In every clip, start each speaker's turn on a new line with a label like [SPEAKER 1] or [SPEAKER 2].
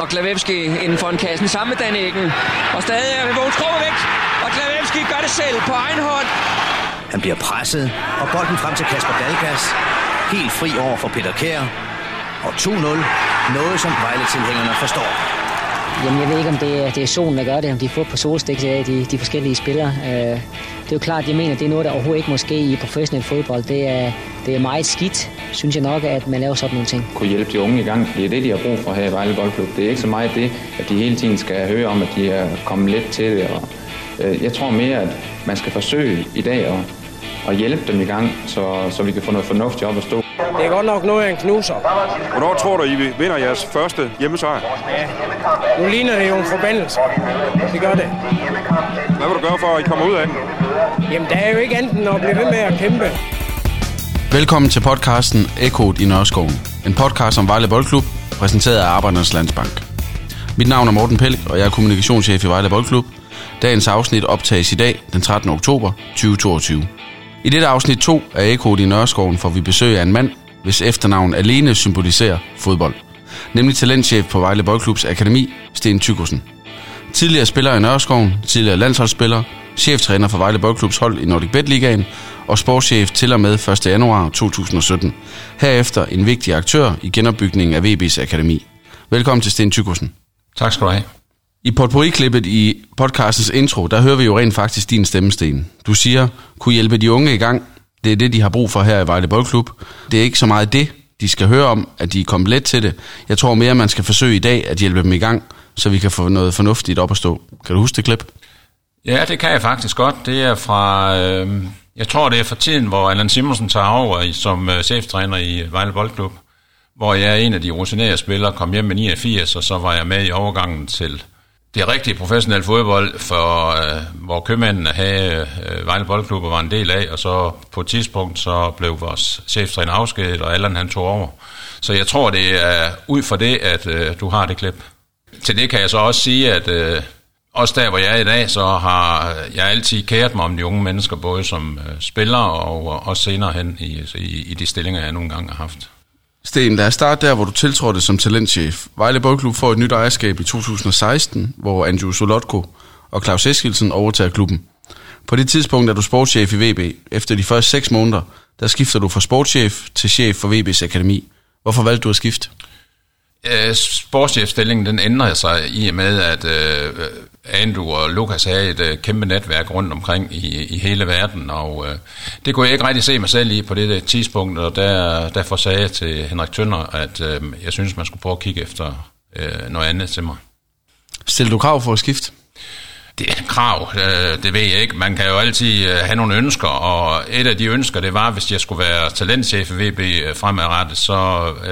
[SPEAKER 1] Og Klavevski inden for en kassen sammen med Danekken. Og stadig er Vågens væk. Og Klavevski gør det selv på egen hånd.
[SPEAKER 2] Han bliver presset, og bolden frem til Kasper Dalgas. Helt fri over for Peter Kær. Og 2-0. Noget, som Vejle-tilhængerne forstår.
[SPEAKER 3] Jamen, jeg ved ikke, om det er, det er solen, der gør det, om de får på solstik, de, de forskellige spillere. Øh, det er jo klart, jeg mener, det er noget, der overhovedet ikke må ske i professionel fodbold. Det er, det er meget skidt, synes jeg nok, at man laver sådan nogle ting.
[SPEAKER 4] Kunne hjælpe de unge i gang, fordi det er det, de har brug for her i Vejle Boldklub. Det er ikke så meget det, at de hele tiden skal høre om, at de er kommet lidt til det. Og, øh, jeg tror mere, at man skal forsøge i dag at, at hjælpe dem i gang, så, så vi kan få noget fornuftigt op at stå.
[SPEAKER 5] Det er godt nok noget af en knuser.
[SPEAKER 6] Hvornår tror du, I vinder jeres første hjemmesejr?
[SPEAKER 5] Ja, nu ligner det jo en forbandelse. Det gør det.
[SPEAKER 6] Hvad vil du gøre for, at I kommer ud af den?
[SPEAKER 5] Jamen, der er jo ikke andet end at blive ved med at kæmpe.
[SPEAKER 7] Velkommen til podcasten Ekot i Nørreskoven. En podcast om Vejle Boldklub, præsenteret af Arbejdernes Landsbank. Mit navn er Morten Pelk, og jeg er kommunikationschef i Vejle Boldklub. Dagens afsnit optages i dag, den 13. oktober 2022. I dette afsnit 2 af Ekot i Nørreskoven får vi besøg af en mand, hvis efternavn alene symboliserer fodbold. Nemlig talentchef på Vejle Boldklubs Akademi, Sten Tykosen. Tidligere spiller i Nørreskoven, tidligere landsholdsspiller, cheftræner for Vejle Boldklubs hold i Nordic Bet Ligaen og sportschef til og med 1. januar 2017. Herefter en vigtig aktør i genopbygningen af VB's Akademi. Velkommen til Sten Tykosen.
[SPEAKER 8] Tak skal du have.
[SPEAKER 7] I potpourri-klippet i podcastens intro, der hører vi jo rent faktisk din stemmesten. Du siger, kunne hjælpe de unge i gang. Det er det, de har brug for her i Vejle Boldklub. Det er ikke så meget det, de skal høre om, at de er kommet let til det. Jeg tror mere, man skal forsøge i dag at hjælpe dem i gang, så vi kan få noget fornuftigt op at stå. Kan du huske det klip?
[SPEAKER 8] Ja, det kan jeg faktisk godt. Det er fra, øh, jeg tror det er fra tiden, hvor Allan Simonsen tager over som øh, cheftræner i Vejle Boldklub, hvor jeg er en af de rutinerede spillere, kom hjem med 89, og så var jeg med i overgangen til det rigtige professionelle fodbold, for, øh, hvor købmændene havde øh, Vejle Boldklub og var en del af, og så på et tidspunkt så blev vores cheftræner afskedet, og Allan han tog over. Så jeg tror, det er ud fra det, at øh, du har det klip. Til det kan jeg så også sige, at øh, også der, hvor jeg er i dag, så har jeg altid kæret mig om de unge mennesker, både som øh, spiller og også senere hen i, i, i de stillinger, jeg nogle gange har haft.
[SPEAKER 7] Sten, lad os starte der, hvor du tiltrådte som talentchef. Vejle Boldklub får et nyt ejerskab i 2016, hvor Andrew Solotko og Claus Eskilsen overtager klubben. På det tidspunkt er du sportschef i VB. Efter de første seks måneder, der skifter du fra sportschef til chef for VB's akademi. Hvorfor valgte du at skifte?
[SPEAKER 8] Øh, sportschefstillingen den ændrer sig i og med, at øh, Andrew og Lukas havde et øh, kæmpe netværk rundt omkring i, i hele verden, og øh, det kunne jeg ikke rigtig se mig selv i på det tidspunkt, og der, derfor sagde jeg til Henrik Tønder, at øh, jeg synes, man skulle prøve at kigge efter øh, noget andet til mig.
[SPEAKER 7] Stiller du krav for at skifte?
[SPEAKER 8] Det er et krav, øh, det ved jeg ikke. Man kan jo altid øh, have nogle ønsker, og et af de ønsker, det var, hvis jeg skulle være talentchef i VB øh, fremadrettet, så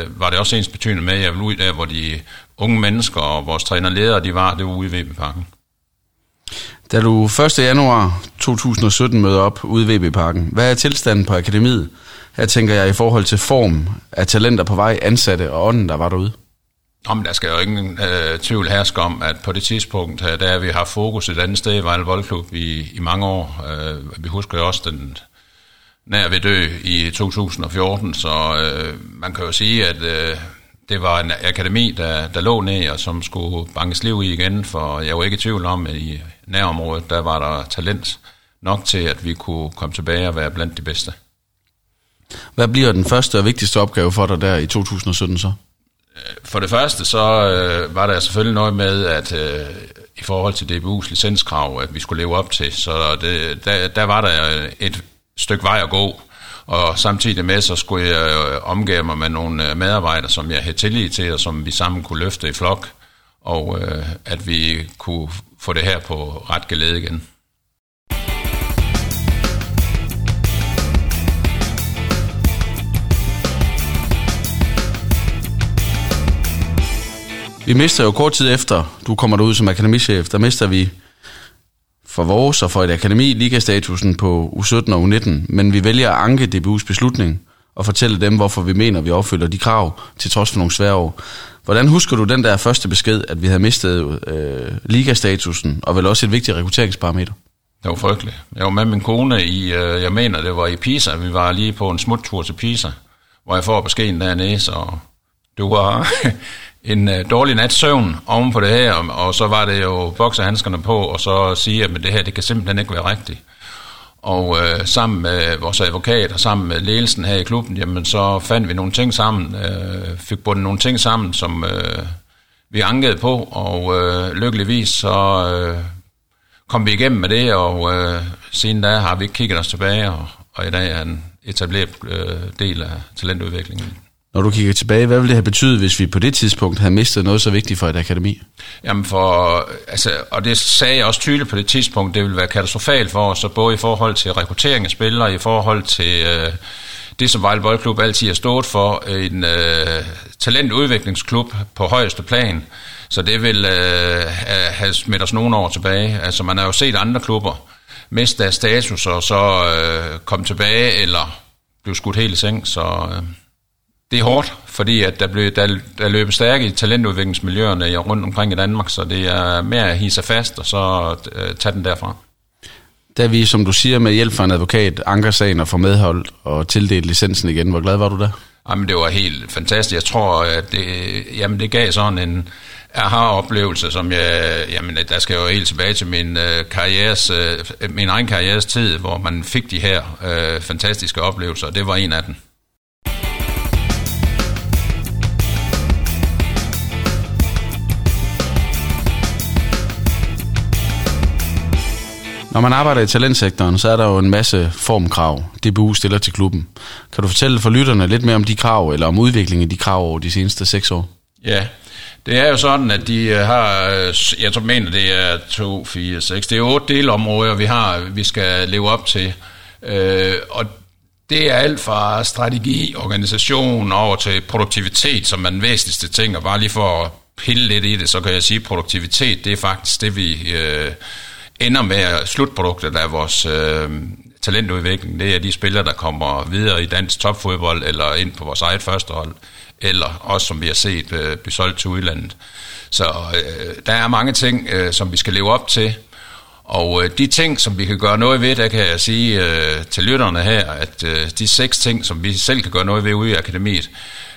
[SPEAKER 8] var det også ens betydende med, at jeg ville ud der, hvor de unge mennesker og vores trænerledere, de var, det var ude i VB-parken.
[SPEAKER 7] Da du 1. januar 2017 møder op ude i VB-parken, hvad er tilstanden på akademiet? Her tænker jeg i forhold til form af talenter på vej, ansatte og ånden, der var derude.
[SPEAKER 8] Om der skal jo ingen øh, tvivl herske om, at på det tidspunkt, øh, der vi har fokus et andet sted i Vejle Voldklub i, i mange år. Øh, vi husker jo også den nær ved dø i 2014, så øh, man kan jo sige, at øh, det var en akademi, der, der lå ned, og som skulle bankes liv i igen, for jeg var ikke i tvivl om, at i nærområdet, der var der talent nok til, at vi kunne komme tilbage og være blandt de bedste.
[SPEAKER 7] Hvad bliver den første og vigtigste opgave for dig der i 2017 så?
[SPEAKER 8] For det første så øh, var der selvfølgelig noget med, at øh, i forhold til DBU's licenskrav, at vi skulle leve op til, så det, der, der var der et stykke vej at gå. Og samtidig med, så skulle jeg øh, omgive mig med nogle øh, medarbejdere, som jeg havde tillid til, og som vi sammen kunne løfte i flok, og øh, at vi kunne få det her på ret gelede igen.
[SPEAKER 7] Vi mister jo kort tid efter, du kommer ud som akademichef, der mister vi for vores og for et akademi ligastatusen på U17 og U19, men vi vælger at anke DBU's beslutning og fortælle dem, hvorfor vi mener, vi opfylder de krav, til trods for nogle svære år. Hvordan husker du den der første besked, at vi havde mistet øh, ligastatusen, og vel også et vigtigt rekrutteringsparameter?
[SPEAKER 8] Det var frygteligt. Jeg var med min kone i, øh, jeg mener, det var i Pisa. Vi var lige på en smuttur til Pisa, hvor jeg får beskeden dernede, så det var en øh, dårlig nats søvn oven på det her, og så var det jo boksehandskerne på, og så sige, at det her, det kan simpelthen ikke være rigtigt. Og øh, sammen med vores advokat og sammen med ledelsen her i klubben, jamen så fandt vi nogle ting sammen, øh, fik bundet nogle ting sammen, som øh, vi ankede på, og øh, lykkeligvis så øh, kom vi igennem med det, og øh, siden da har vi ikke kigget os tilbage, og, og i dag er en etableret øh, del af talentudviklingen.
[SPEAKER 7] Når du kigger tilbage, hvad ville det have betydet, hvis vi på det tidspunkt havde mistet noget så vigtigt for et akademi?
[SPEAKER 8] Jamen for, altså, og det sagde jeg også tydeligt på det tidspunkt, det ville være katastrofalt for os, både i forhold til rekruttering af spillere, i forhold til øh, det, som Vejle Boldklub altid har stået for, en øh, talentudviklingsklub på højeste plan. Så det vil øh, have smidt os nogle år tilbage. Altså man har jo set andre klubber miste deres status og så øh, komme tilbage eller blive skudt helt i seng, så... Øh, det er hårdt, fordi at der, blev, der, der løber stærke i talentudviklingsmiljøerne rundt omkring i Danmark, så det er mere at hisse fast og så uh, tage den derfra.
[SPEAKER 7] Da vi, som du siger, med hjælp fra en advokat, anker sagen og får medhold og tildelt licensen igen, hvor glad var du der?
[SPEAKER 8] Jamen, det var helt fantastisk. Jeg tror, at det, jamen, det gav sådan en aha-oplevelse, som jeg, jamen, der skal jeg jo helt tilbage til min, uh, karrieres, uh, min egen karrieres tid, hvor man fik de her uh, fantastiske oplevelser, og det var en af dem.
[SPEAKER 7] Når man arbejder i talentsektoren, så er der jo en masse formkrav, DBU stiller til klubben. Kan du fortælle for lytterne lidt mere om de krav, eller om udviklingen af de krav over de seneste seks år?
[SPEAKER 8] Ja, det er jo sådan, at de øh, har, øh, jeg tror mener, det er 2, 4, 6, det er otte delområder, vi har, vi skal leve op til. Øh, og det er alt fra strategi, organisation over til produktivitet, som er den væsentligste ting, og bare lige for at pille lidt i det, så kan jeg sige, at produktivitet, det er faktisk det, vi øh, ender med slutproduktet af vores øh, talentudvikling. Det er de spillere, der kommer videre i dansk topfodbold, eller ind på vores eget førstehold, eller også, som vi har set, øh, blive solgt til udlandet. Så øh, der er mange ting, øh, som vi skal leve op til, og øh, de ting, som vi kan gøre noget ved, der kan jeg sige øh, til lytterne her, at øh, de seks ting, som vi selv kan gøre noget ved ude i akademiet,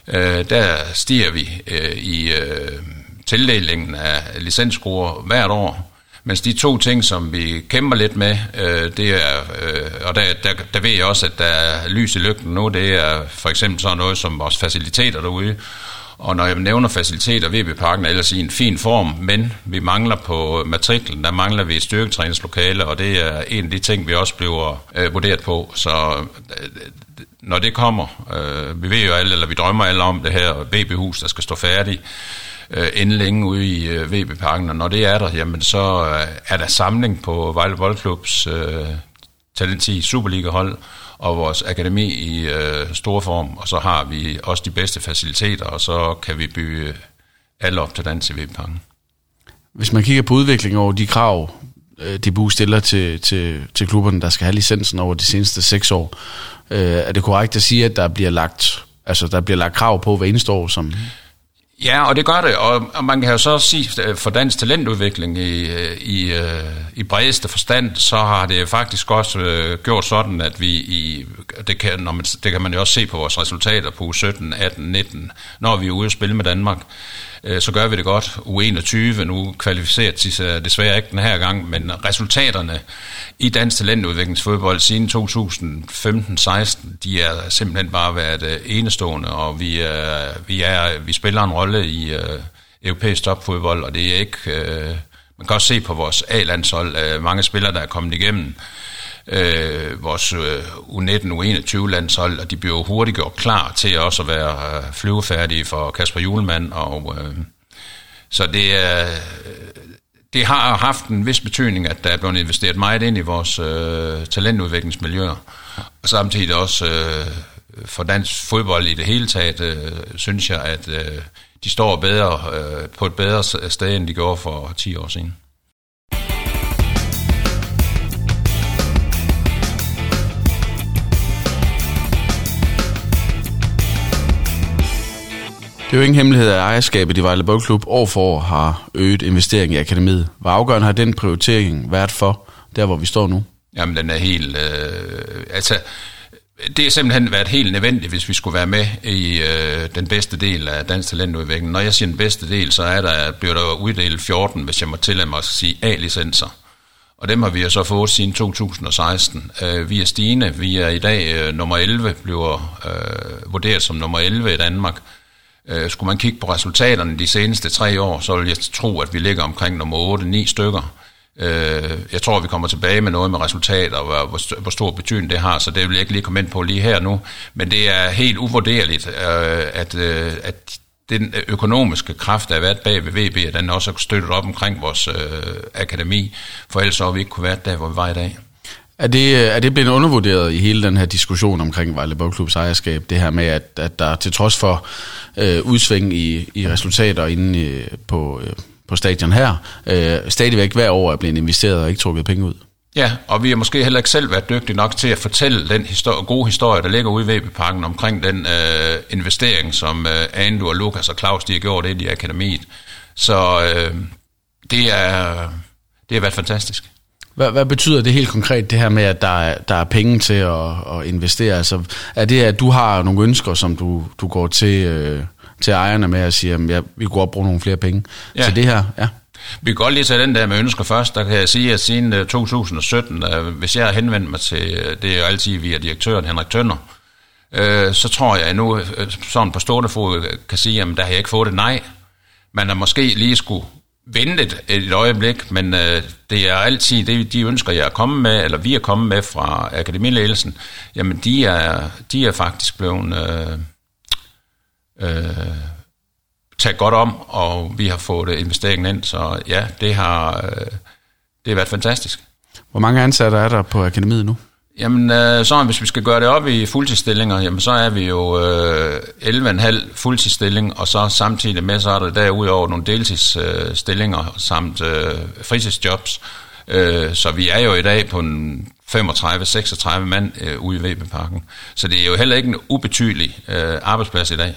[SPEAKER 8] øh, der stiger vi øh, i øh, tildelingen af licensskruer hvert år. Mens de to ting, som vi kæmper lidt med, øh, det er, øh, og der, der, der ved jeg også, at der er lys i lygten nu, det er for eksempel sådan noget som vores faciliteter derude. Og når jeg nævner faciliteter, VB Parken er ellers i en fin form, men vi mangler på matriklen, der mangler vi et styrketræningslokale, og det er en af de ting, vi også bliver øh, vurderet på. Så øh, når det kommer, øh, vi ved jo alle, eller vi drømmer alle om det her VB-hus, der skal stå færdigt, øh, inden længe ude i øh, VB-parken, og når det er der, jamen så øh, er der samling på Vejle Boldklubs øh, Talent 10 Superliga-hold og vores akademi i øh, stor form, og så har vi også de bedste faciliteter, og så kan vi bygge øh, alle op til dans i VB-parken.
[SPEAKER 7] Hvis man kigger på udviklingen over de krav, øh, DBU stiller til, til, til klubberne, der skal have licensen over de seneste seks år, øh, er det korrekt at sige, at der bliver lagt, altså, der bliver lagt krav på hver eneste år, som
[SPEAKER 8] Ja, og det gør det, og, og man kan jo så sige, øh, for dansk talentudvikling i, øh, i, øh, i bredeste forstand, så har det faktisk også øh, gjort sådan, at vi i, det kan, når man, det kan man jo også se på vores resultater på 17, 18, 19, når vi er ude at spille med Danmark, øh, Øh, så gør vi det godt. U21 nu kvalificeret til sig desværre ikke den her gang, men resultaterne i dansk talentudviklingsfodbold siden 2015-16, de er simpelthen bare været øh, enestående, og vi, er, vi, er, vi spiller en rolle i europæisk topfodbold, og det er ikke... Man kan også se på vores A-landshold, mange spillere, der er kommet igennem øh, vores øh, U19, U21-landshold, og de bliver hurtigt gjort klar til også at være uh, flyvefærdige for Kasper Julemand, og øh, så det er øh, det har haft en vis betydning, at der er blevet investeret meget ind i vores øh, talentudviklingsmiljøer, og samtidig også øh, for dansk fodbold i det hele taget, øh, synes jeg, at øh, de står bedre øh, på et bedre sted, end de gjorde for 10 år siden.
[SPEAKER 7] Det er jo ingen hemmelighed, at ejerskabet i Vejle Boldklub år for år har øget investeringen i akademiet. Hvor afgørende har den prioritering været for, der hvor vi står nu?
[SPEAKER 8] Jamen, den er helt... Øh, altså, det er simpelthen været helt nødvendigt, hvis vi skulle være med i øh, den bedste del af dansk talentudvikling. Når jeg siger den bedste del, så er der, bliver der uddelt 14, hvis jeg må tillade mig at sige A-licenser. Og dem har vi jo så fået siden 2016. Øh, vi er stigende. Vi er i dag øh, nummer 11, bliver øh, vurderet som nummer 11 i Danmark. Øh, skulle man kigge på resultaterne de seneste tre år, så vil jeg tro, at vi ligger omkring nummer 8-9 stykker. Øh, jeg tror, vi kommer tilbage med noget med resultater, og hvor, hvor stor betydning det har, så det vil jeg ikke lige komme ind på lige her nu. Men det er helt uvurderligt, øh, at, øh, at den økonomiske kraft, der har været bag ved VB, den også er støttet op omkring vores øh, akademi, for ellers så vi ikke kunne være der, hvor vi var i dag.
[SPEAKER 7] Er det, øh, er det blevet undervurderet i hele den her diskussion omkring Vejle Boldklubs ejerskab, det her med, at, at der til trods for øh, udsving i, i resultater inde i, på, øh, på stadion her, øh, stadigvæk hver år er blevet investeret og ikke trukket penge ud?
[SPEAKER 8] Ja, og vi har måske heller ikke selv været dygtige nok til at fortælle den historie, gode historie, der ligger ude i VB-parken omkring den øh, investering, som øh, Andrew og Lukas og Claus de har gjort ind i akademiet. Så øh, det, er, det har været fantastisk.
[SPEAKER 7] Hvad, hvad betyder det helt konkret, det her med, at der er, der er penge til at, at investere? Altså, er det, at du har nogle ønsker, som du, du går til, øh, til ejerne med og siger, at ja, vi kunne godt bruge nogle flere penge ja. til det her? Ja.
[SPEAKER 8] Vi kan godt lige tage den der med ønsker først. Der kan jeg sige, at siden 2017, øh, hvis jeg har henvendt mig til, øh, det er jo altid via direktøren Henrik Tønder, øh, så tror jeg nu, sådan på stående fod, kan sige, at der har jeg ikke fået det nej. Man har måske lige skulle vente et, et øjeblik, men øh, det er altid det, de ønsker, jeg er kommet med, eller vi er kommet med fra akademiledelsen, jamen de er, de er faktisk blevet øh, øh, taget godt om, og vi har fået investeringen ind, så ja, det har, øh, det har været fantastisk.
[SPEAKER 7] Hvor mange ansatte er der på akademiet nu?
[SPEAKER 8] Jamen, øh, så hvis vi skal gøre det op i fuldtidsstillinger, jamen så er vi jo øh, 11,5 fuldtidsstilling, og så samtidig med, så er der derudover nogle deltidsstillinger øh, samt øh, fritidsjobs. Øh, så vi er jo i dag på en 35-36 mand øh, ude i Webeparken. Så det er jo heller ikke en ubetydelig øh, arbejdsplads i dag.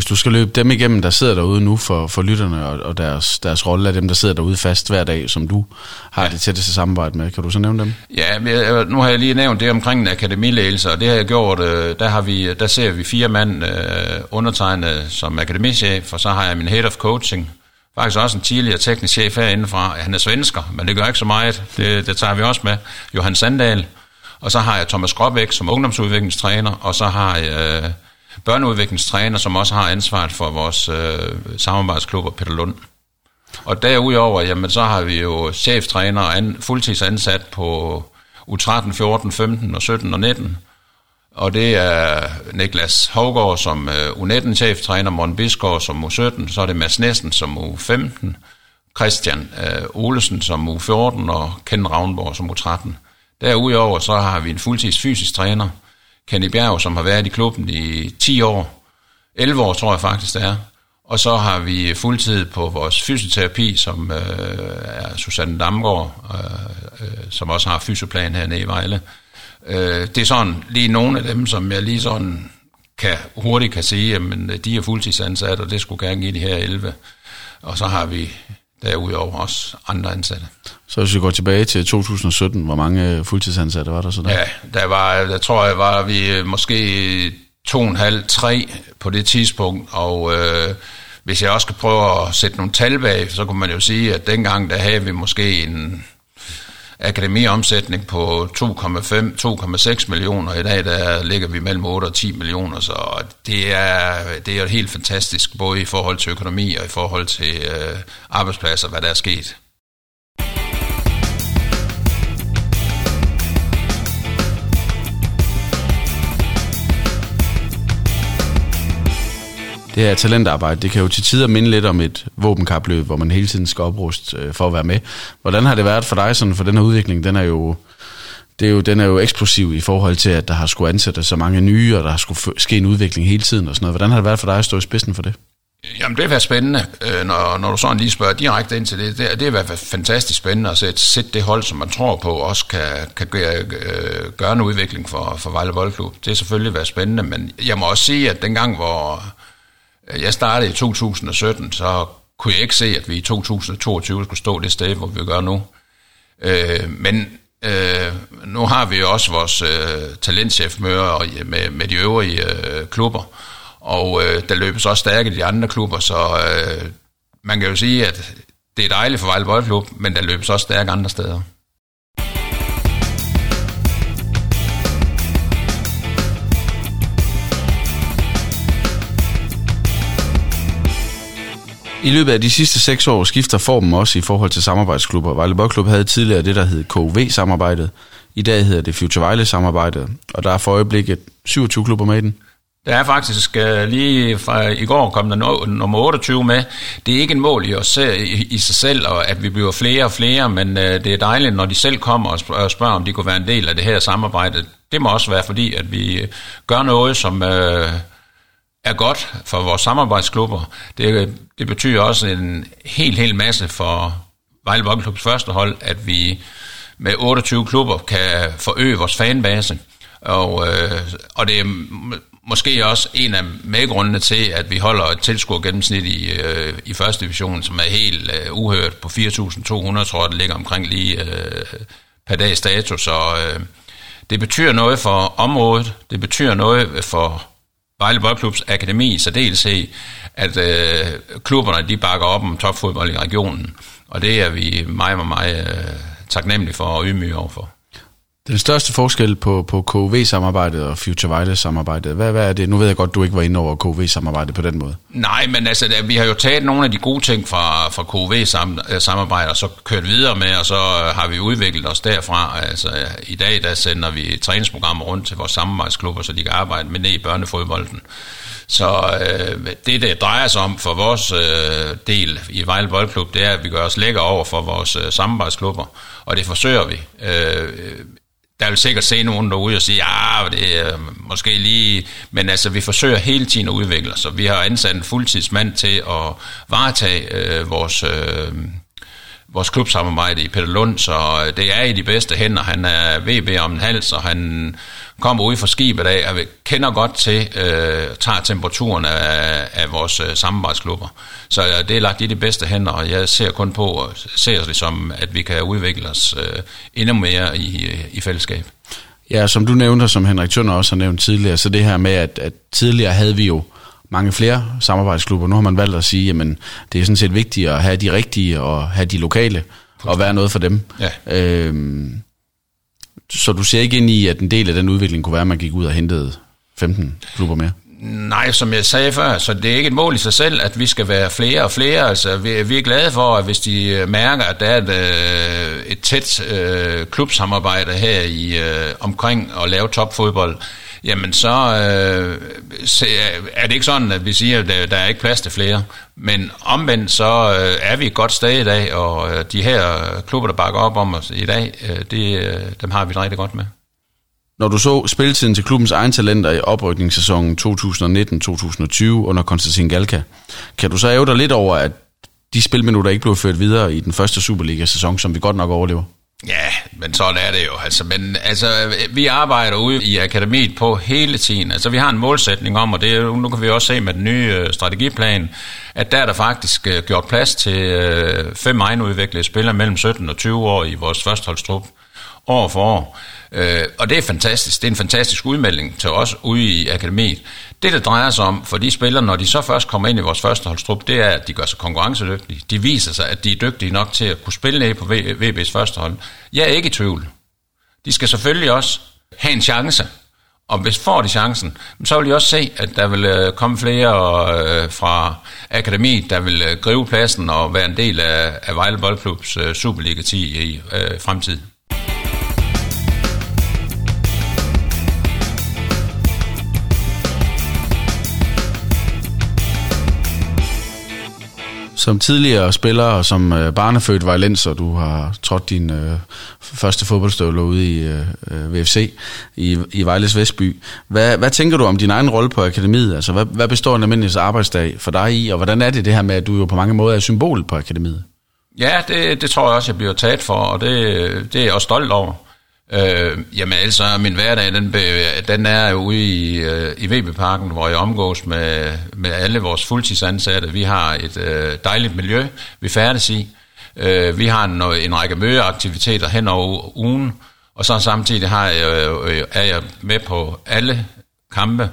[SPEAKER 7] Hvis du skal løbe dem igennem, der sidder derude nu for, for lytterne, og, og deres, deres rolle af dem, der sidder derude fast hver dag, som du har ja. det tætteste samarbejde med, kan du så nævne dem?
[SPEAKER 8] Ja, nu har jeg lige nævnt det omkring en akademiledelse, og det har jeg gjort, øh, der, har vi, der ser vi fire mand uh, undertegnet som akademichef, og så har jeg min head of coaching, faktisk også en tidligere teknisk chef herindefra. Han er svensker, men det gør ikke så meget. Det, det tager vi også med. Johan Sandal. Og så har jeg Thomas Gråbæk som ungdomsudviklingstræner, og så har jeg... Børneudviklingstræner, som også har ansvaret for vores øh, samarbejdsklubber, Peter Lund. Og derudover, jamen, så har vi jo cheftræner og an, fuldtidsansat på U13, 14, 15 og 17 og 19. Og det er Niklas Hovgaard som øh, U19-cheftræner, Morten Bisgaard som U17, så er det Mads Næsten som U15, Christian øh, Olesen som U14 og Ken Ravnborg som U13. Derudover så har vi en fuldtids fysisk træner, Kenny Bjerg, som har været i klubben i 10 år, 11 år tror jeg faktisk det er. Og så har vi fuldtid på vores fysioterapi, som øh, er Susanne Damgaard, øh, øh, som også har fysioplan hernede i Vejle. Øh, det er sådan lige nogle af dem, som jeg lige sådan kan, hurtigt kan sige, at øh, de er fuldtidsansat, og det skulle gerne give de her 11. Og så har vi derudover også andre ansatte.
[SPEAKER 7] Så hvis vi går tilbage til 2017, hvor mange fuldtidsansatte var der så der?
[SPEAKER 8] Ja, der var, der tror jeg, var vi måske to og en halv, tre på det tidspunkt, og øh, hvis jeg også skal prøve at sætte nogle tal bag, så kunne man jo sige, at dengang der havde vi måske en akademiomsætning på 2,5-2,6 millioner. I dag der ligger vi mellem 8 og 10 millioner, så det er, det er helt fantastisk, både i forhold til økonomi og i forhold til øh, arbejdspladser, hvad der er sket.
[SPEAKER 7] Det her talentarbejde, det kan jo til tider minde lidt om et våbenkapløb, hvor man hele tiden skal opruste øh, for at være med. Hvordan har det været for dig sådan, for den her udvikling? Den er jo, det er jo, den er jo eksplosiv i forhold til, at der har skulle ansætte så mange nye, og der har skulle ske en udvikling hele tiden og sådan noget. Hvordan har det været for dig at stå i spidsen for det?
[SPEAKER 8] Jamen, det har været spændende, øh, når, når du sådan lige spørger direkte ind til det. Det, det har været fantastisk spændende at sætte, sætte det hold, som man tror på, også kan, kan gøre, øh, gøre en udvikling for, for Vejle Boldklub. Det har selvfølgelig været spændende, men jeg må også sige, at dengang, hvor jeg startede i 2017, så kunne jeg ikke se, at vi i 2022 skulle stå det sted, hvor vi gør nu. Øh, men øh, nu har vi jo også vores øh, talentchefmøder med, med de øvrige øh, klubber, og øh, der løbes også stærkt i de andre klubber, så øh, man kan jo sige, at det er dejligt for Vejle Boldklub, men der løbes også stærkt andre steder.
[SPEAKER 7] I løbet af de sidste seks år skifter formen også i forhold til samarbejdsklubber. Vejle Boldklub havde tidligere det, der hed KV-samarbejdet. I dag hedder det Future Vejle-samarbejdet, og der er for øjeblikket 27 klubber med i den.
[SPEAKER 8] Der er faktisk øh, lige fra i går kom der no, nummer 28 med. Det er ikke en mål i, os, i, i sig selv, og at vi bliver flere og flere, men øh, det er dejligt, når de selv kommer og spørger, om de kunne være en del af det her samarbejde. Det må også være fordi, at vi øh, gør noget, som... Uh, er godt for vores samarbejdsklubber. Det, det betyder også en helt, helt masse for Vejle Boldklubs første hold, at vi med 28 klubber kan forøge vores fanbase. Og, øh, og det er måske også en af medgrundene til, at vi holder et tilskuer gennemsnit i, øh, i første division, som er helt øh, uhørt på 4.200, tror jeg, det ligger omkring lige øh, per dag status. Så øh, det betyder noget for området, det betyder noget for Vejle Boldklubs akademi i særdeleshed, at øh, klubberne de bakker op om topfodbold i regionen. Og det er vi meget, meget, meget øh, taknemmelige for og ydmyge overfor.
[SPEAKER 7] Den største forskel på, på KV-samarbejdet og Future Wireless-samarbejdet, hvad, hvad er det? Nu ved jeg godt, du ikke var inde over KV-samarbejdet på den måde.
[SPEAKER 8] Nej, men altså, vi har jo taget nogle af de gode ting fra, fra KV-samarbejdet og så kørt videre med, og så øh, har vi udviklet os derfra. Altså, i dag der sender vi træningsprogrammer rundt til vores samarbejdsklubber, så de kan arbejde med ned i børnefodbolden. Så øh, det, det drejer sig om for vores øh, del i Vejle Boldklub, det er, at vi gør os lækker over for vores øh, samarbejdsklubber, og det forsøger vi. Øh, der vil sikkert se nogen derude og sige, ja, det er øh, måske lige... Men altså, vi forsøger hele tiden at udvikle os, og vi har ansat en fuldtidsmand til at varetage øh, vores... Øh, vores klubsamarbejde i Peter Lund, så øh, det er i de bedste hænder. Han er VB om en hals, og han kommer ud fra skibet af, og kender godt til, øh, tager temperaturen af, af vores øh, samarbejdsklubber. Så øh, det er lagt i de bedste hænder, og jeg ser kun på, og ser det som, at vi kan udvikle os øh, endnu mere i, øh, i fællesskab.
[SPEAKER 7] Ja, som du nævnte, som Henrik Tønder også har nævnt tidligere, så det her med, at, at tidligere havde vi jo mange flere samarbejdsklubber. Nu har man valgt at sige, jamen det er sådan set vigtigt at have de rigtige og have de lokale og være noget for dem. Ja. Øhm, så du ser ikke ind i, at en del af den udvikling kunne være, at man gik ud og hentede 15 klubber mere?
[SPEAKER 8] Nej, som jeg sagde før, så det er ikke et mål i sig selv, at vi skal være flere og flere. Altså, vi, vi er glade for, at hvis de mærker, at der er et, øh, et tæt øh, klubsamarbejde her i øh, omkring at lave topfodbold, jamen så øh, er det ikke sådan, at vi siger, at der, er ikke plads til flere. Men omvendt så øh, er vi et godt sted i dag, og øh, de her klubber, der bakker op om os i dag, øh, det, øh, dem har vi det rigtig godt med.
[SPEAKER 7] Når du så spilletiden til klubbens egen talenter i oprykningssæsonen 2019-2020 under Konstantin Galka, kan du så æve dig lidt over, at de spilminutter ikke blev ført videre i den første Superliga-sæson, som vi godt nok overlever?
[SPEAKER 8] Ja, men sådan er det jo. Altså, men altså, vi arbejder ude i akademiet på hele tiden. Altså, vi har en målsætning om, og det, nu kan vi også se med den nye øh, strategiplan, at der er der faktisk uh, gjort plads til uh, fem egenudviklede spillere mellem 17 og 20 år i vores førsteholdstrup år for år. Øh, og det er fantastisk. Det er en fantastisk udmelding til os ude i akademiet. Det, det drejer sig om for de spillere, når de så først kommer ind i vores førsteholdstrup, det er, at de gør sig konkurrencedygtige. De viser sig, at de er dygtige nok til at kunne spille ned på VB's førstehold. Jeg er ikke i tvivl. De skal selvfølgelig også have en chance. Og hvis får de chancen, så vil de også se, at der vil øh, komme flere øh, fra akademiet, der vil øh, gribe pladsen og være en del af, Vejle Boldklubs Superliga 10 i fremtiden.
[SPEAKER 7] Som tidligere spiller og som øh, barnefødt og du har trådt din øh, første fodboldstøvler ude i øh, øh VFC i, i Vejles Vestby. Hvad, hvad tænker du om din egen rolle på akademiet? Altså, hvad, hvad består en almindelig arbejdsdag for dig i, og hvordan er det det her med, at du jo på mange måder er symbol på akademiet?
[SPEAKER 8] Ja, det, det tror jeg også, jeg bliver taget for, og det, det er jeg også stolt over. Øh, jamen altså, min hverdag, den, den er ude i, øh, i VB-parken, hvor jeg omgås med, med alle vores fuldtidsansatte. Vi har et øh, dejligt miljø, vi færdes i. Øh, vi har en, øh, en række mødeaktiviteter hen over ugen, Og så samtidig har jeg, øh, er jeg med på alle kampe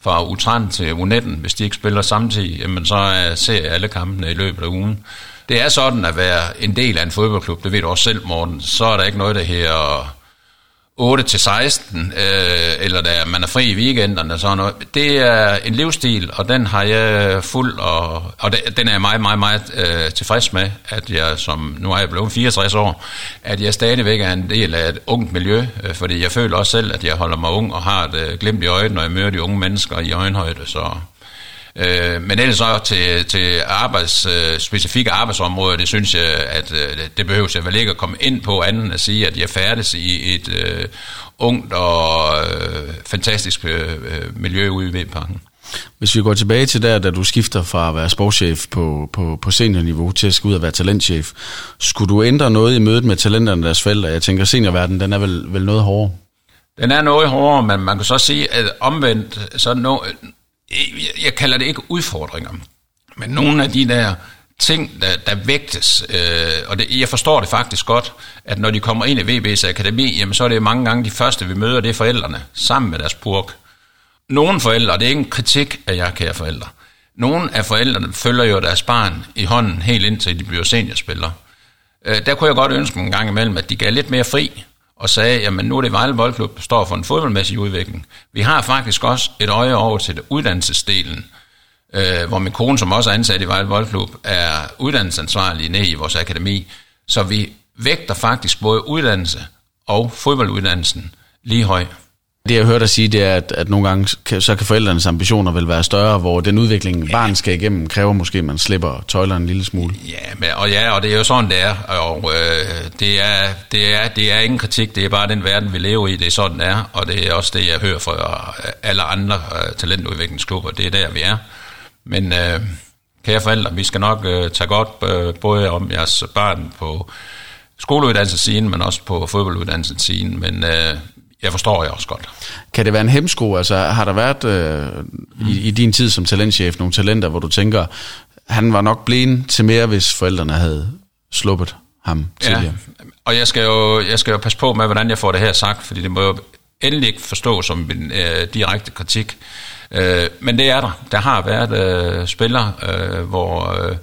[SPEAKER 8] fra U13 til U19. Hvis de ikke spiller samtidig, jamen så øh, ser jeg alle kampene i løbet af ugen. Det er sådan at være en del af en fodboldklub, det ved du også selv, Morten. Så er der ikke noget, der her 8 til 16, øh, eller da man er fri i weekenderne, sådan noget. Det er en livsstil, og den har jeg fuld, og, og den er jeg meget, meget, meget øh, tilfreds med, at jeg, som nu er jeg blevet 64 år, at jeg stadigvæk er en del af et ungt miljø, øh, fordi jeg føler også selv, at jeg holder mig ung og har et øh, glimt i øjet, når jeg møder de unge mennesker i øjenhøjde, så Øh, men ellers så til, til arbejds, øh, specifikke arbejdsområder, det synes jeg, at øh, det behøver jeg vel ikke at komme ind på, anden end at sige, at jeg færdes i et øh, ungt og øh, fantastisk øh, miljø ude i Vindparken.
[SPEAKER 7] Hvis vi går tilbage til der, da du skifter fra at være sportschef på, på, på seniorniveau til at skal ud og være talentchef, skulle du ændre noget i mødet med talenterne og deres forældre? Jeg tænker, seniorverdenen, den er vel, vel noget hårdere?
[SPEAKER 8] Den er noget hårdere, men man kan så sige, at omvendt, så no, jeg, kalder det ikke udfordringer, men nogle af de der ting, der, der vægtes, øh, og det, jeg forstår det faktisk godt, at når de kommer ind i VB's akademi, jamen så er det mange gange de første, vi møder, det er forældrene, sammen med deres purk. Nogle forældre, det er ikke en kritik af jer, kære forældre, nogle af forældrene følger jo deres barn i hånden helt indtil de bliver seniorspillere. Øh, der kunne jeg godt ønske en gang imellem, at de gav lidt mere fri, og sagde, jamen nu er det Vejle Boldklub, der står for en fodboldmæssig udvikling. Vi har faktisk også et øje over til uddannelsesdelen, øh, hvor min kone, som også er ansat i Vejle Boldklub, er uddannelsesansvarlig nede i vores akademi. Så vi vægter faktisk både uddannelse og fodbolduddannelsen lige højt.
[SPEAKER 7] Det jeg hørt dig sige, det er, at, at nogle gange kan, så kan forældrenes ambitioner vel være større, hvor den udvikling, ja. barnet skal igennem, kræver måske, at man slipper tøjlerne en lille smule.
[SPEAKER 8] Ja, men, og ja, og det er jo sådan, det er. Og øh, det, er, det, er, det er ingen kritik, det er bare den verden, vi lever i, det er sådan, det er. Og det er også det, jeg hører fra alle andre uh, talentudviklingsklubber, det er der, vi er. Men øh, kære forældre, vi skal nok uh, tage godt uh, både om jeres børn på skoleuddannelsessiden, men også på fodbolduddannelsessiden. Men øh, jeg forstår jeg også godt.
[SPEAKER 7] Kan det være en hemsko? Altså, har der været øh, i, i din tid som talentchef nogle talenter, hvor du tænker, han var nok blind til mere, hvis forældrene havde sluppet ham tidligere?
[SPEAKER 8] Ja, og jeg skal, jo, jeg skal jo passe på med, hvordan jeg får det her sagt, fordi det må jo endelig ikke forstå som en øh, direkte kritik. Øh, men det er der. Der har været øh, spillere, øh, hvor øh,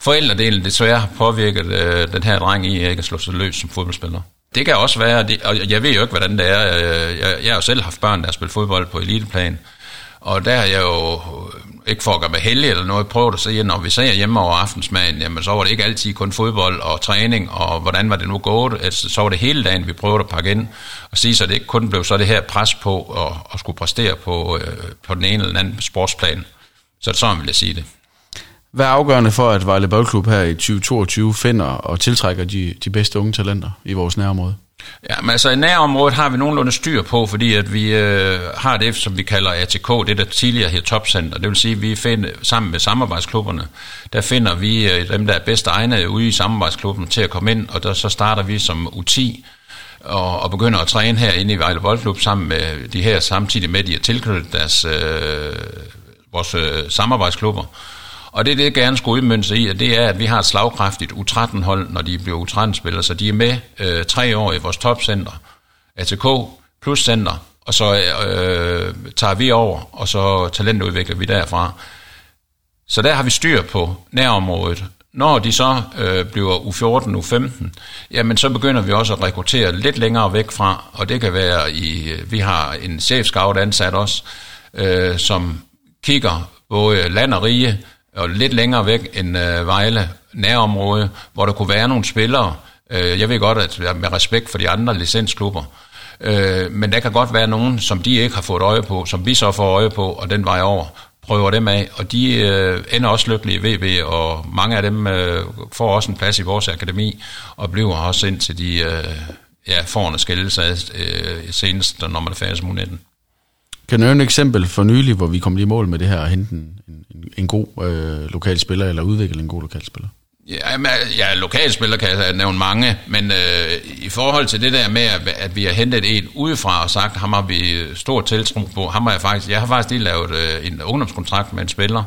[SPEAKER 8] forældredelen desværre har påvirket øh, den her dreng i ikke at slå sig løs som fodboldspiller. Det kan også være, det, og jeg ved jo ikke, hvordan det er. Øh, jeg, jeg har jo selv haft børn, der har spillet fodbold på eliteplan. Og der har jeg jo øh, ikke for at gøre mig heldig eller noget, prøvet at sige, når vi ser hjemme over aftensmaden, jamen så var det ikke altid kun fodbold og træning, og hvordan var det nu gået? Altså, så var det hele dagen, vi prøvede at pakke ind og sige, så det ikke kun blev så det her pres på at, at skulle præstere på, øh, på den ene eller anden sportsplan. Så det sådan vil jeg sige det.
[SPEAKER 7] Hvad er afgørende for, at Vejle Boldklub her i 2022 finder og tiltrækker de, de bedste unge talenter i vores nærområde?
[SPEAKER 8] Ja, men altså i nærområdet har vi nogenlunde styr på, fordi at vi øh, har det, som vi kalder ATK, det der tidligere her topcenter. Det vil sige, at vi finder, sammen med samarbejdsklubberne, der finder vi øh, dem, der er bedst egnet ude i samarbejdsklubben til at komme ind, og der, så starter vi som U10 og, og begynder at træne herinde i Vejle Boldklub sammen med de her, samtidig med, at de har tilknyttet deres, øh, vores øh, samarbejdsklubber. Og det, det gerne skulle udmønte sig i, at det er, at vi har et slagkraftigt U13-hold, når de bliver U13-spillere, så de er med øh, tre år i vores topcenter, ATK plus center, og så øh, tager vi over, og så talentudvikler vi derfra. Så der har vi styr på nærområdet. Når de så øh, bliver U14, U15, jamen så begynder vi også at rekruttere lidt længere væk fra, og det kan være i, øh, vi har en chefscout ansat også, øh, som kigger både land og rige, og lidt længere væk end øh, Vejle nærområde, hvor der kunne være nogle spillere. Øh, jeg ved godt, at med respekt for de andre licensklubber, øh, men der kan godt være nogen, som de ikke har fået øje på, som vi så får øje på, og den vej over prøver dem af, og de øh, ender også lykkelige i VB, og mange af dem øh, får også en plads i vores akademi, og bliver også indtil de øh, ja, får en skældelse øh, senest, når man er færdig som 19.
[SPEAKER 7] Kan du nævne et eksempel for nylig, hvor vi kom lige i mål med det her, at hente en, en, en god øh, lokal spiller, eller udvikle en god lokal spiller?
[SPEAKER 8] Ja, men, ja lokalspiller kan jeg nævne mange, men øh, i forhold til det der med, at, at vi har hentet en udefra og sagt, ham har vi stor tiltro på, ham har jeg faktisk, jeg har faktisk lige lavet øh, en ungdomskontrakt med en spiller,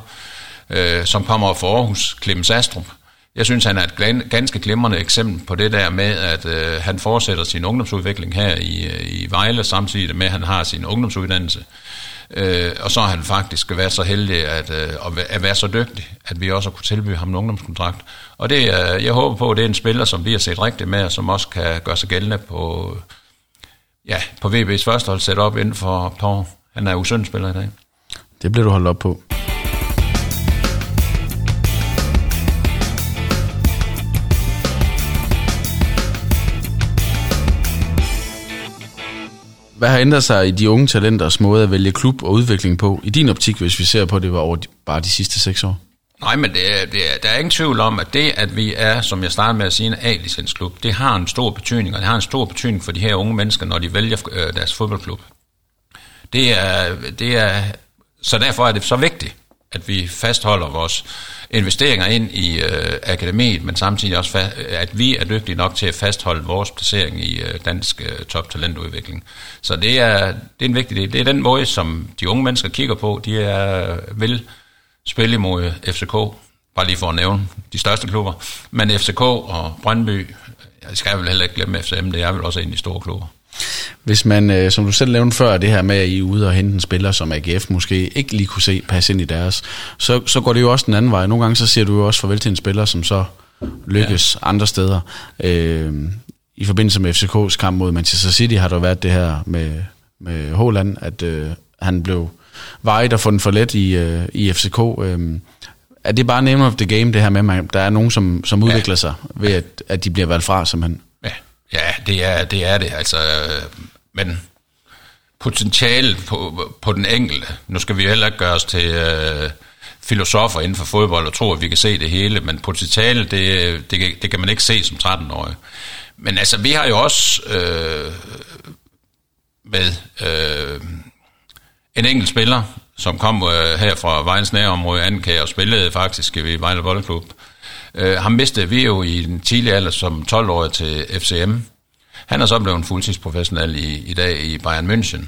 [SPEAKER 8] øh, som kommer fra Aarhus, Clemens Astrup jeg synes, han er et ganske glimrende eksempel på det der med, at øh, han fortsætter sin ungdomsudvikling her i, øh, i Vejle, samtidig med, at han har sin ungdomsuddannelse. Øh, og så har han faktisk været så heldig at, øh, at være så dygtig, at vi også har kunne tilbyde ham en ungdomskontrakt. Og det, øh, jeg håber på, at det er en spiller, som vi har set rigtigt med, og som også kan gøre sig gældende på, ja, på VB's førstehold setup op inden for et par år. Han er jo spiller i dag.
[SPEAKER 7] Det bliver du holdt op på. Hvad har ændret sig i de unge talenters måde at vælge klub og udvikling på? I din optik, hvis vi ser på det, var over de, bare de sidste seks år?
[SPEAKER 8] Nej, men det er, det er, der er ingen tvivl om, at det, at vi er, som jeg startede med at sige, en A-licensklub, det har en stor betydning, og det har en stor betydning for de her unge mennesker, når de vælger øh, deres fodboldklub. Det er, det er, så derfor er det så vigtigt, at vi fastholder vores investeringer ind i øh, akademiet, men samtidig også, at vi er dygtige nok til at fastholde vores placering i øh, dansk øh, toptalentudvikling. Så det er, det er en vigtig del. Det er den måde, som de unge mennesker kigger på. De er, vil spille imod FCK, bare lige for at nævne de største klubber, men FCK og Brøndby, jeg skal vel heller ikke glemme FCM, det er vel også en af de store klubber.
[SPEAKER 7] Hvis man, øh, som du selv nævnte før, det her med, at I er ude og hente en spiller, som AGF måske ikke lige kunne se passe ind i deres, så, så går det jo også den anden vej. Nogle gange så siger du jo også farvel til en spiller, som så lykkes ja. andre steder. Øh, I forbindelse med FCK's kamp mod Manchester City har der været det her med, med Håland, at øh, han blev vejet og fundet for let i, øh, i FCK. Øh, er det bare name of the game, det her med, at der er nogen, som, som udvikler ja. sig ved, at, at de bliver valgt fra, som han
[SPEAKER 8] Ja, det er det. Er det. Altså, men potentialet på, på den enkelte, nu skal vi heller ikke gøre os til øh, filosofer inden for fodbold og tro, at vi kan se det hele, men potentialet, det, det, det kan man ikke se som 13-årig. Men altså, vi har jo også øh, med øh, en enkelt spiller, som kom øh, her fra Vejens nærområde, Anke, og spillede faktisk i Vejle Boldklub, Øh, ham mistede vi jo i den tidlige alder som 12-årig til FCM. Han er så blevet fuldtidsprofessionel i, i dag i Bayern München.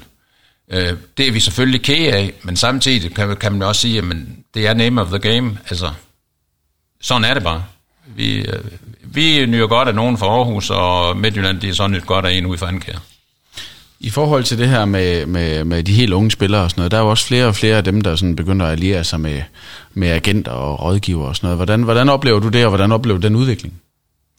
[SPEAKER 8] Øh, det er vi selvfølgelig kæge af, men samtidig kan, kan man også sige, at det er name of the game. Altså, sådan er det bare. Vi, øh, vi nyder godt af nogen fra Aarhus, og Midtjylland, de er så nyt godt af en ude fra Ankær.
[SPEAKER 7] I forhold til det her med, med, med de helt unge spillere og sådan noget, der er jo også flere og flere af dem, der sådan begynder at alliere sig med, med agenter og rådgiver og sådan noget. Hvordan, hvordan oplever du det, og hvordan oplever du den udvikling?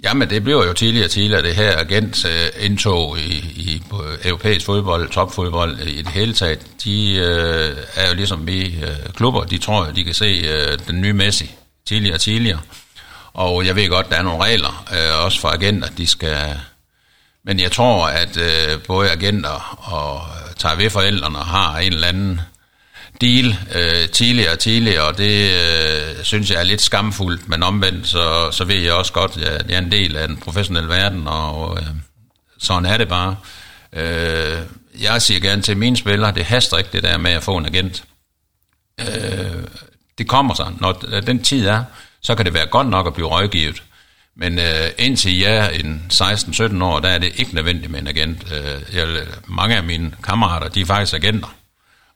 [SPEAKER 8] Jamen, det bliver jo tidligere og tidligere, det her agent øh, indtog i, i europæisk fodbold, topfodbold i det hele taget. De øh, er jo ligesom vi øh, klubber, de tror, de kan se øh, den nye Messi tidligere og tidligere. Og jeg ved godt, der er nogle regler, øh, også for agenter, de skal men jeg tror, at øh, både agenter og øh, tager ved forældrene har en eller anden deal øh, tidligere og tidligere, og det øh, synes jeg er lidt skamfuldt, men omvendt, så, så ved jeg også godt, at jeg er en del af den professionelle verden, og øh, sådan er det bare. Øh, jeg siger gerne til mine spillere, det haster ikke det der med at få en agent. Øh, det kommer så. Når den tid er, så kan det være godt nok at blive rådgivet. Men øh, indtil jeg er en 16-17 år, der er det ikke nødvendigt med en agent. Øh, jeg, mange af mine kammerater, de er faktisk agenter,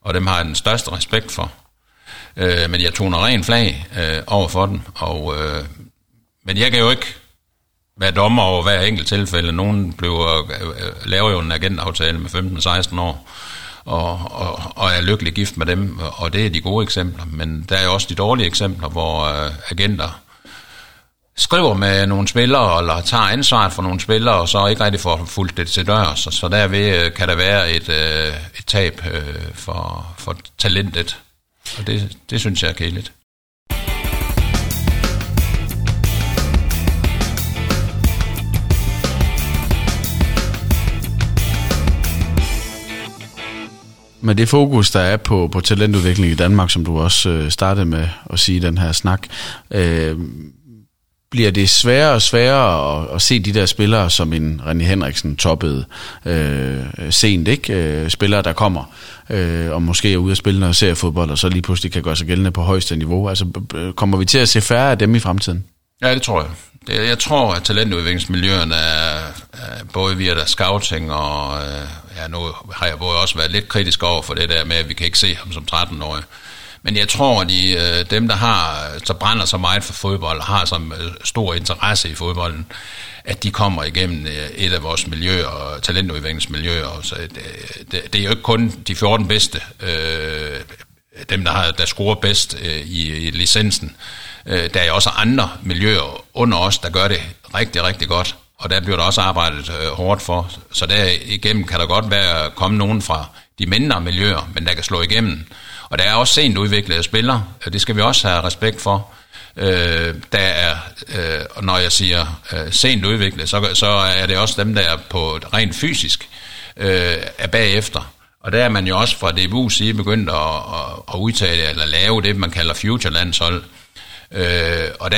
[SPEAKER 8] og dem har jeg den største respekt for. Øh, men jeg toner ren flag øh, over for dem, og, øh, men jeg kan jo ikke være dommer over hver enkelt tilfælde. Nogen bliver, øh, laver jo en agentaftale med 15-16 år, og, og, og er lykkelig gift med dem, og det er de gode eksempler. Men der er også de dårlige eksempler, hvor øh, agenter skriver med nogle spillere, eller tager ansvaret for nogle spillere, og så ikke rigtig får fuldt det til dørs. Så, så derved øh, kan der være et, øh, et tab øh, for, for talentet. Og det, det synes jeg er kedeligt.
[SPEAKER 7] Med det fokus, der er på, på talentudvikling i Danmark, som du også øh, startede med at sige i den her snak, øh, bliver det sværere og sværere at, at se de der spillere, som en René Henriksen toppede øh, sent, ikke? Øh, spillere, der kommer øh, og måske er ude at spille noget seriefodbold, og så lige pludselig kan gøre sig gældende på højeste niveau. Altså, kommer vi til at se færre af dem i fremtiden?
[SPEAKER 8] Ja, det tror jeg. Det, jeg tror, at talentudviklingsmiljøerne er, er både via der scouting og øh, ja, nu har jeg både også været lidt kritisk over for det der med, at vi kan ikke se ham som 13-årig. Men jeg tror, de, øh, dem, der har, så brænder så meget for fodbold, har så øh, stor interesse i fodbolden, at de kommer igennem øh, et af vores miljøer, talentudviklingsmiljøer. Så det, det, det er jo ikke kun de 14 bedste, øh, dem, der, har, der scorer bedst øh, i, i licensen. Øh, der er også andre miljøer under os, der gør det rigtig, rigtig godt. Og der bliver der også arbejdet øh, hårdt for. Så der igennem kan der godt være komme nogen fra de mindre miljøer, men der kan slå igennem. Og der er også sent udviklede spillere, øh, det skal vi også have respekt for. Øh, der er, øh, og når jeg siger øh, sent udviklet, så, så er det også dem, der er på rent fysisk øh, er bagefter. Og der er man jo også fra DBU's side begyndt at, at, at udtage eller lave det, man kalder future landshold. Øh, og der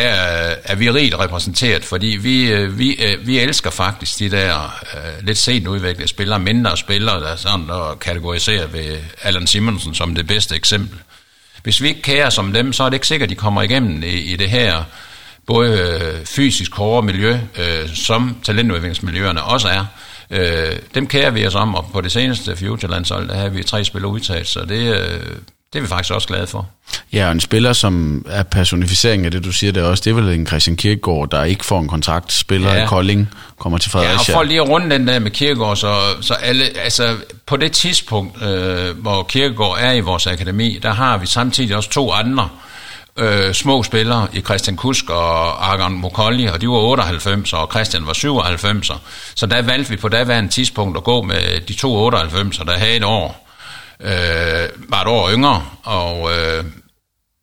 [SPEAKER 8] er vi rigt repræsenteret, fordi vi, øh, vi, øh, vi elsker faktisk de der øh, lidt sent udviklede spillere, mindre spillere, der sådan der kategoriserer ved Allan Simonsen som det bedste eksempel. Hvis vi ikke kærer som dem, så er det ikke sikkert, at de kommer igennem i, i det her både øh, fysisk hårde miljø, øh, som talentudviklingsmiljøerne også er. Øh, dem kærer vi os om, og på det seneste Futurelandshold, der har vi tre spillere udtaget, så det, øh, det er vi faktisk også glade for.
[SPEAKER 7] Ja, og en spiller, som er personificering af det, du siger, det er også, det er vel en Christian Kirkegaard, der ikke får en kontrakt, spiller ja. i Kolding, kommer til Fredericia.
[SPEAKER 8] Ja, og for lige at runde den der med Kirkegaard, så, så alle, altså på det tidspunkt, øh, hvor Kirkegaard er i vores akademi, der har vi samtidig også to andre øh, små spillere i Christian Kusk og Argon Mokolli, og de var 98, og Christian var 97. Så der valgte vi på daværende tidspunkt at gå med de to 98, der havde et år øh, var et år yngre, og øh,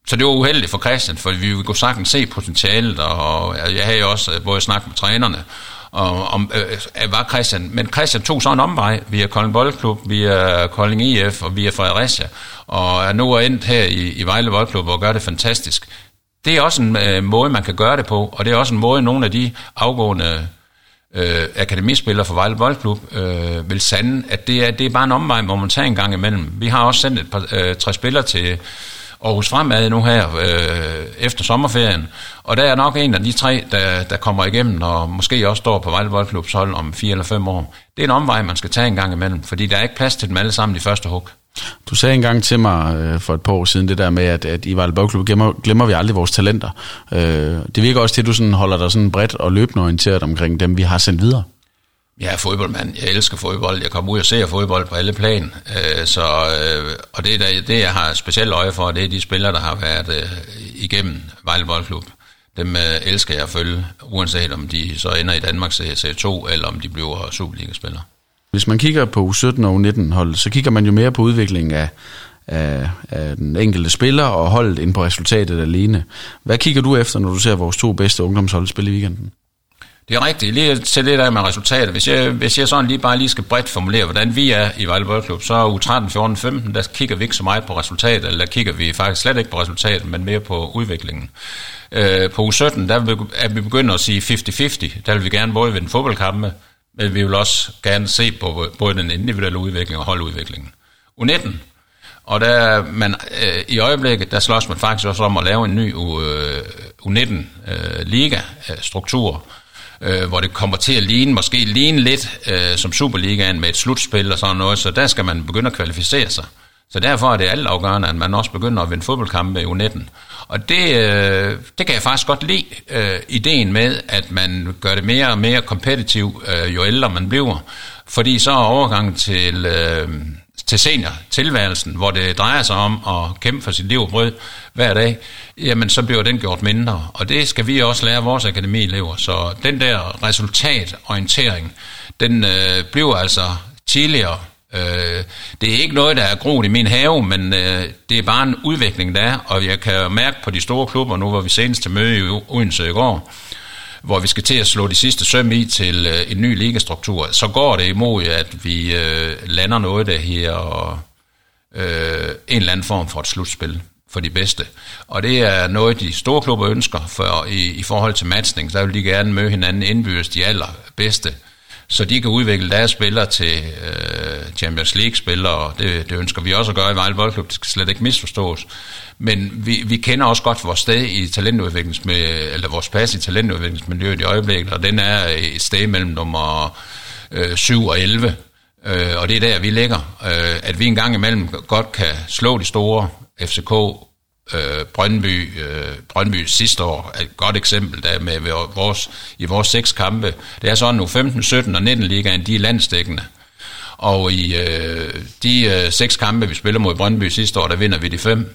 [SPEAKER 8] så det var uheldigt for Christian, for vi kunne sagtens se potentialet, og jeg havde jo også øh, både snakket med trænerne, og om, øh, øh, var Christian, men Christian tog så en omvej via Kolding Boldklub, via Kolding IF og via Fredericia, og er nu endt her i, i Vejle Boldklub og gør det fantastisk. Det er også en øh, måde, man kan gøre det på, og det er også en måde, nogle af de afgående øh, akademispiller for Vejle Boldklub øh, vil sande, at det er, det er bare en omvej, hvor man tager en gang imellem. Vi har også sendt et par, øh, tre spillere til Aarhus Fremad nu her øh, efter sommerferien, og der er nok en af de tre, der, der kommer igennem, og måske også står på Vejle Boldklubs hold om fire eller fem år. Det er en omvej, man skal tage en gang imellem, fordi der er ikke plads til dem alle sammen i første hug.
[SPEAKER 7] Du sagde engang til mig øh, for et par år siden det der med, at, at i Vejle Boldklub glemmer, glemmer vi aldrig vores talenter. Øh, det virker også til, at du sådan holder dig sådan bredt og løbende orienteret omkring dem, vi har sendt videre.
[SPEAKER 8] Jeg er fodboldmand. Jeg elsker fodbold. Jeg kommer ud og ser fodbold på alle plan. Øh, så, øh, og det, der, det, jeg har specielt øje for, det er de spillere, der har været øh, igennem Vejle Boldklub. Dem øh, elsker jeg at følge, uanset om de så ender i Danmarks C2, eller om de bliver Superliga-spillere.
[SPEAKER 7] Hvis man kigger på U17 og U19 hold, så kigger man jo mere på udviklingen af, af, af den enkelte spiller og holdet ind på resultatet alene. Hvad kigger du efter, når du ser vores to bedste ungdomshold spille i weekenden?
[SPEAKER 8] Det er rigtigt. Lige til det der med resultatet. Hvis jeg, hvis jeg sådan lige bare lige skal bredt formulere, hvordan vi er i Vejle Boldklub, så er u 13, 14, 15, der kigger vi ikke så meget på resultatet, eller der kigger vi faktisk slet ikke på resultatet, men mere på udviklingen. Øh, på U17, der er vi begyndt at sige 50-50. Der vil vi gerne både vinde fodboldkampe, men vi vil også gerne se på både den individuelle udvikling og holdudviklingen. U19, og der man, øh, i øjeblikket, der slås man faktisk også om at lave en ny øh, U19-liga-struktur, øh, øh, øh, hvor det kommer til at ligne, måske ligne lidt øh, som Superligaen med et slutspil og sådan noget, så der skal man begynde at kvalificere sig. Så derfor er det altafgørende, at man også begynder at vinde fodboldkampe i U19. Og det, øh, det kan jeg faktisk godt lide, øh, ideen med, at man gør det mere og mere kompetitiv, øh, jo ældre man bliver. Fordi så er overgangen til, øh, til senior tilværelsen, hvor det drejer sig om at kæmpe for sit liv og brød hver dag, jamen så bliver den gjort mindre. Og det skal vi også lære vores akademielever. Så den der resultatorientering, den øh, bliver altså tidligere Øh, det er ikke noget, der er groet i min have, men øh, det er bare en udvikling, der er, og jeg kan mærke på de store klubber, nu hvor vi senest til møde i Odense i går, hvor vi skal til at slå de sidste søm i til øh, en ny ligastruktur, så går det imod, at vi øh, lander noget der her, og øh, en eller anden form for et slutspil for de bedste. Og det er noget, de store klubber ønsker, for i, i forhold til matchning, så vil de gerne møde hinanden indbyrdes de allerbedste så de kan udvikle deres spillere til øh, Champions League-spillere, og det, det ønsker vi også at gøre i Vejle Boldklub, det skal slet ikke misforstås. Men vi, vi kender også godt vores sted i talentudviklingsmiljøet, eller vores plads i talentudviklingsmiljøet i øjeblikket, og den er et sted mellem nummer øh, 7 og 11. Øh, og det er der, vi ligger. Øh, at vi en gang imellem godt kan slå de store FCK, øh, Brøndby, øh, Brøndby sidste år er et godt eksempel der med vores, i vores seks kampe. Det er sådan nu 15, 17 og 19 ligaen, de er landstækkende. Og i øh, de øh, seks kampe, vi spiller mod Brøndby sidste år, der vinder vi de fem.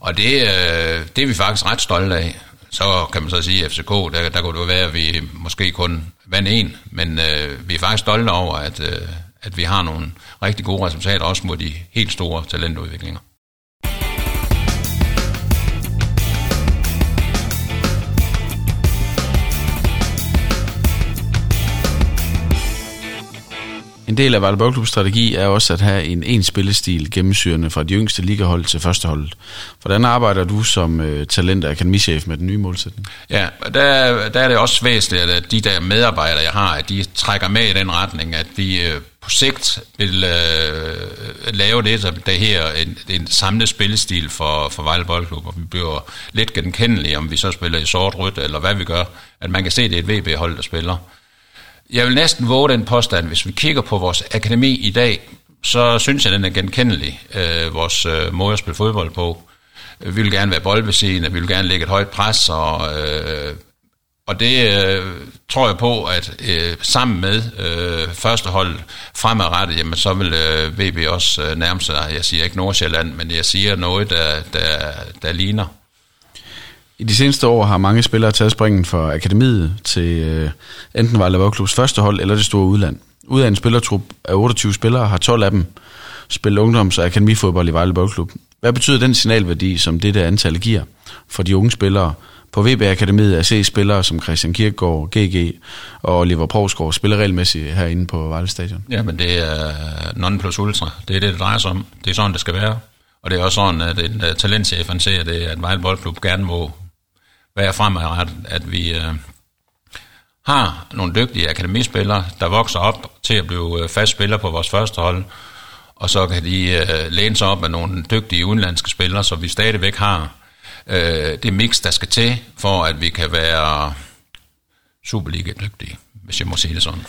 [SPEAKER 8] Og det, øh, det er vi faktisk ret stolte af. Så kan man så sige, at FCK, der, der kunne det være, at vi måske kun vandt en, men øh, vi er faktisk stolte over, at, øh, at vi har nogle rigtig gode resultater, også mod de helt store talentudviklinger.
[SPEAKER 7] En del af Vejle strategi er også at have en en spillestil gennemsyrende fra de yngste ligahold til førsteholdet. Hvordan arbejder du som øh, talent- og akademichef med den nye målsætning?
[SPEAKER 8] Ja, der, der er det også væsentligt, at de der medarbejdere, jeg har, at de trækker med i den retning, at vi øh, på sigt vil øh, lave det, der her en, en samlet spillestil for, for Vejle Boldklub, og vi bliver lidt genkendelige, om vi så spiller i sort-rødt, eller hvad vi gør, at man kan se, at det er et VB-hold, der spiller. Jeg vil næsten våge den påstand, hvis vi kigger på vores akademi i dag, så synes jeg, den er genkendelig, øh, vores øh, måde at spille fodbold på. Vi vil gerne være boldbesiddende, vi vil gerne lægge et højt pres, og, øh, og det øh, tror jeg på, at øh, sammen med øh, første hold fremadrettet, jamen, så vil øh, VB også øh, nærme sig, jeg siger ikke Nordsjælland, men jeg siger noget, der, der, der ligner.
[SPEAKER 7] I de seneste år har mange spillere taget springen fra akademiet til øh, enten Vejle Boldklubs første hold eller det store udland. Ud af en spillertrup af 28 spillere har 12 af dem spillet ungdoms- og akademifodbold i Vejle Boldklub. Hvad betyder den signalværdi, som dette antal giver for de unge spillere? På VB Akademiet er se spillere som Christian Kirkegaard, GG og Oliver Provsgaard spiller regelmæssigt herinde på Vejle Stadion.
[SPEAKER 8] Ja, men det er non plus ultra. Det er det, det drejer sig om. Det er sådan, det skal være. Og det er også sådan, at en øh, talentchef, han ser det, at Vejle Boldklub gerne må være fremadrettet, at vi øh, har nogle dygtige akademispillere, der vokser op til at blive øh, fast spillere på vores første hold, og så kan de øh, læne sig op af nogle dygtige udenlandske spillere, så vi stadigvæk har øh, det mix, der skal til, for at vi kan være Superliga-dygtige, hvis jeg må sige det sådan.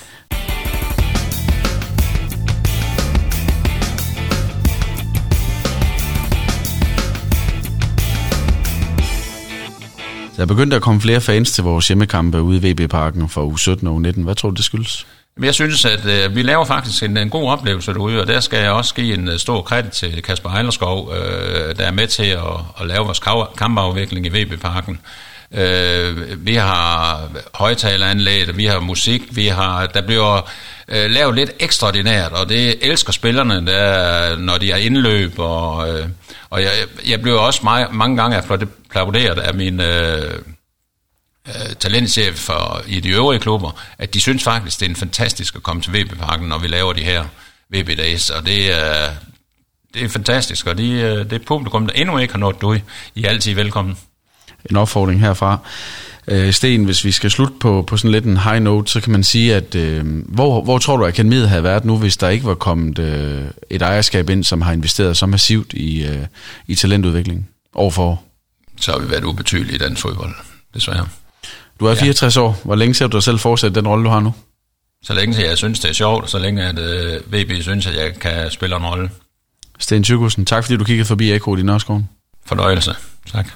[SPEAKER 7] Der er begyndt at komme flere fans til vores hjemmekampe ude i VB-parken for u 17 og u 19. Hvad tror du, det skyldes?
[SPEAKER 8] Jeg synes, at øh, vi laver faktisk en, en god oplevelse derude, og der skal jeg også give en uh, stor kredit til Kasper Ejlerskov, øh, der er med til at, at lave vores kampafvikling i VB-parken. Øh, vi har højtaleranlæg, vi har musik, vi har, der bliver øh, lavet lidt ekstraordinært, og det elsker spillerne, der, når de er indløb, og, øh, og jeg, jeg blev også meget, mange gange applauderet af min øh, øh, talentchef for, i de øvrige klubber, at de synes faktisk, det er en fantastisk at komme til VB-parken, når vi laver de her VB-days, og det er, det er fantastisk, og de, øh, det er publikum, der endnu ikke har nået ud. I er altid velkommen.
[SPEAKER 7] En opfordring herfra. Øh, Sten, hvis vi skal slutte på, på sådan lidt en high note, så kan man sige, at øh, hvor, hvor tror du, at akademiet havde været nu, hvis der ikke var kommet øh, et ejerskab ind, som har investeret så massivt i, øh, i talentudvikling overfor?
[SPEAKER 8] Så har vi været ubetydelige i dansk fodbold, desværre.
[SPEAKER 7] Du er 64 ja. år. Hvor længe ser du dig selv fortsætte den rolle, du har nu?
[SPEAKER 8] Så længe jeg synes, det er sjovt, og så længe at øh, VB synes, at jeg kan spille en rolle.
[SPEAKER 7] Sten Tjøkussen, tak fordi du kiggede forbi Eko i Nørreskoven.
[SPEAKER 8] Fornøjelse. Tak.